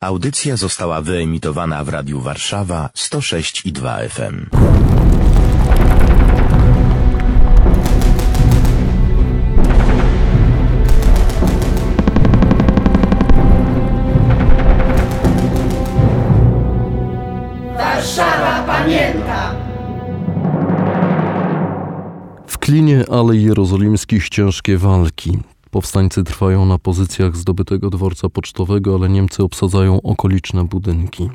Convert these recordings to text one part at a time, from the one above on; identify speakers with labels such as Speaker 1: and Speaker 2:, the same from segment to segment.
Speaker 1: Audycja została wyemitowana w Radiu Warszawa 106 i 2 FM.
Speaker 2: Warszawa pamięta!
Speaker 3: W klinie Alei Jerozolimskich ciężkie walki. Powstańcy trwają na pozycjach zdobytego dworca pocztowego, ale Niemcy obsadzają okoliczne budynki.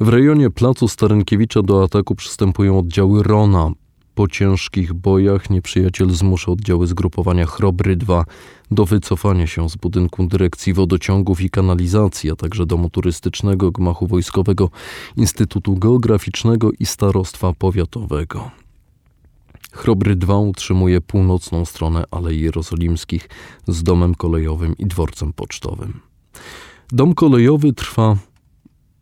Speaker 3: W rejonie placu Starynkiewicza do ataku przystępują oddziały Rona. Po ciężkich bojach nieprzyjaciel zmusza oddziały zgrupowania Chrobry II do wycofania się z budynku dyrekcji wodociągów i kanalizacji, a także domu turystycznego, gmachu wojskowego, Instytutu Geograficznego i Starostwa Powiatowego. Chrobry II utrzymuje północną stronę Alei Jerozolimskich z domem kolejowym i dworcem pocztowym. Dom kolejowy trwa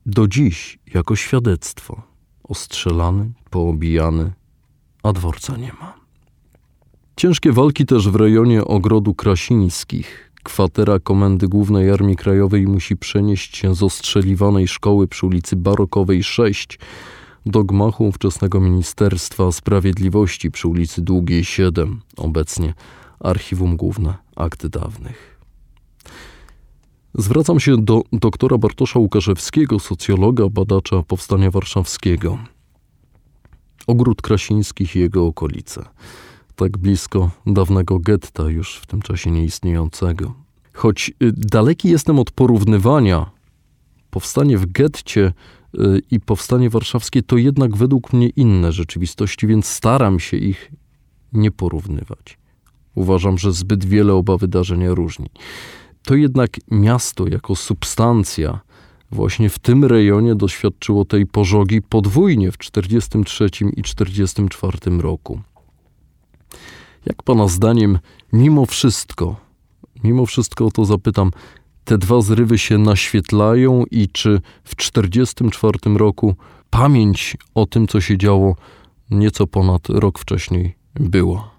Speaker 3: do dziś jako świadectwo. Ostrzelany, poobijany, a dworca nie ma. Ciężkie walki też w rejonie ogrodu Krasińskich. Kwatera Komendy Głównej Armii Krajowej musi przenieść się z ostrzeliwanej szkoły przy ulicy Barokowej 6 do gmachu ówczesnego Ministerstwa Sprawiedliwości przy ulicy Długiej 7, obecnie Archiwum Główne Akty Dawnych. Zwracam się do doktora Bartosza Łukaszewskiego, socjologa, badacza Powstania Warszawskiego. Ogród Krasińskich i jego okolice. Tak blisko dawnego getta, już w tym czasie nieistniejącego. Choć y, daleki jestem od porównywania, powstanie w getcie i powstanie warszawskie to jednak według mnie inne rzeczywistości, więc staram się ich nie porównywać. Uważam, że zbyt wiele oba wydarzenia różni. To jednak miasto jako substancja właśnie w tym rejonie doświadczyło tej pożogi podwójnie w 1943 i 1944 roku. Jak pana zdaniem, mimo wszystko, mimo wszystko o to zapytam, te dwa zrywy się naświetlają i czy w 1944 roku pamięć o tym, co się działo nieco ponad rok wcześniej, była?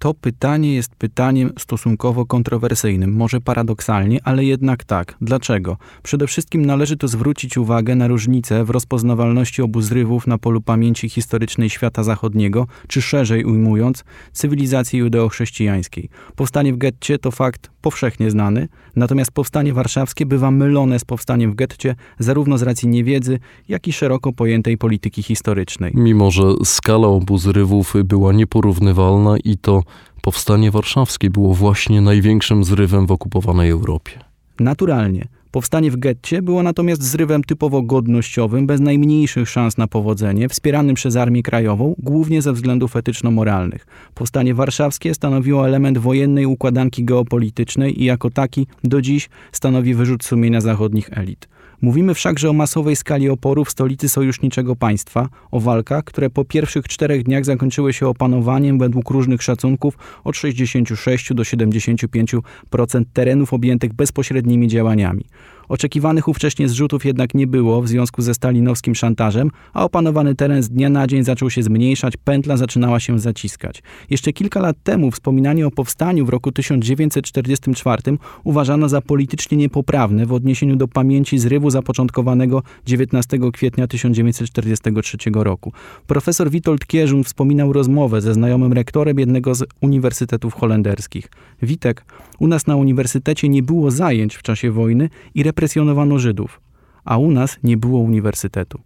Speaker 4: To pytanie jest pytaniem stosunkowo kontrowersyjnym, może paradoksalnie, ale jednak tak. Dlaczego? Przede wszystkim należy tu zwrócić uwagę na różnicę w rozpoznawalności obu zrywów na polu pamięci historycznej świata zachodniego, czy szerzej ujmując, cywilizacji judeo-chrześcijańskiej. Powstanie w getcie to fakt powszechnie znany, natomiast powstanie warszawskie bywa mylone z powstaniem w getcie zarówno z racji niewiedzy, jak i szeroko pojętej polityki historycznej.
Speaker 3: Mimo, że skala obu zrywów była nieporównywalna i to powstanie warszawskie było właśnie największym zrywem w okupowanej Europie.
Speaker 4: Naturalnie. Powstanie w getcie było natomiast zrywem typowo godnościowym, bez najmniejszych szans na powodzenie, wspieranym przez Armię Krajową, głównie ze względów etyczno-moralnych. Powstanie warszawskie stanowiło element wojennej układanki geopolitycznej i jako taki do dziś stanowi wyrzut sumienia zachodnich elit. Mówimy wszakże o masowej skali oporu w stolicy sojuszniczego państwa, o walkach, które po pierwszych czterech dniach zakończyły się opanowaniem według różnych szacunków od 66 do 75% terenów objętych bezpośrednimi działaniami. Oczekiwanych ówcześnie zrzutów jednak nie było w związku ze stalinowskim szantażem, a opanowany teren z dnia na dzień zaczął się zmniejszać, pętla zaczynała się zaciskać. Jeszcze kilka lat temu wspominanie o powstaniu w roku 1944 uważano za politycznie niepoprawne w odniesieniu do pamięci zrywu zapoczątkowanego 19 kwietnia 1943 roku. Profesor Witold Kierzun wspominał rozmowę ze znajomym rektorem jednego z uniwersytetów holenderskich. Witek, u nas na uniwersytecie nie było zajęć w czasie wojny i represjonowano Żydów, a u nas nie było uniwersytetu.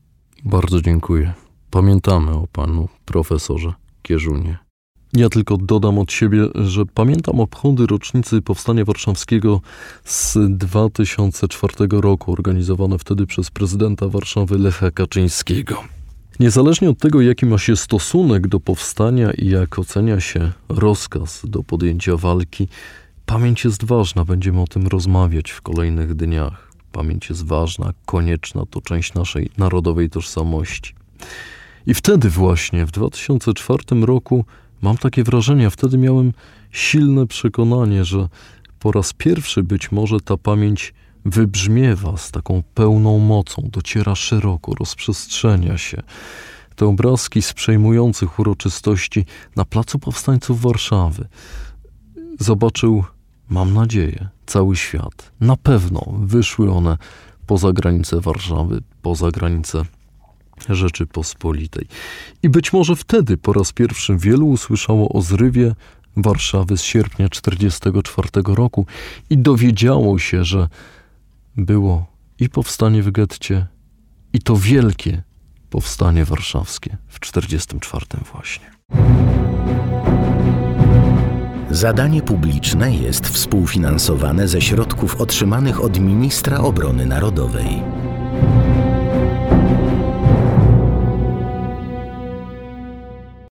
Speaker 3: Bardzo dziękuję. Pamiętamy o panu profesorze Kierzunie. Ja tylko dodam od siebie, że pamiętam obchody rocznicy Powstania Warszawskiego z 2004 roku, organizowane wtedy przez prezydenta Warszawy Lecha Kaczyńskiego. Niezależnie od tego, jaki ma się stosunek do powstania i jak ocenia się rozkaz do podjęcia walki, pamięć jest ważna, będziemy o tym rozmawiać w kolejnych dniach. Pamięć jest ważna, konieczna, to część naszej narodowej tożsamości. I wtedy właśnie, w 2004 roku, mam takie wrażenie, wtedy miałem silne przekonanie, że po raz pierwszy być może ta pamięć wybrzmiewa z taką pełną mocą, dociera szeroko, rozprzestrzenia się. Te obrazki z przejmujących uroczystości na Placu Powstańców Warszawy zobaczył mam nadzieję, cały świat. Na pewno wyszły one poza granice Warszawy, poza granice Rzeczypospolitej. I być może wtedy po raz pierwszy wielu usłyszało o zrywie Warszawy z sierpnia 1944 roku i dowiedziało się, że było i powstanie w getcie, i to wielkie powstanie warszawskie w 1944 właśnie.
Speaker 1: Zadanie publiczne jest współfinansowane ze środków otrzymanych od Ministra Obrony Narodowej.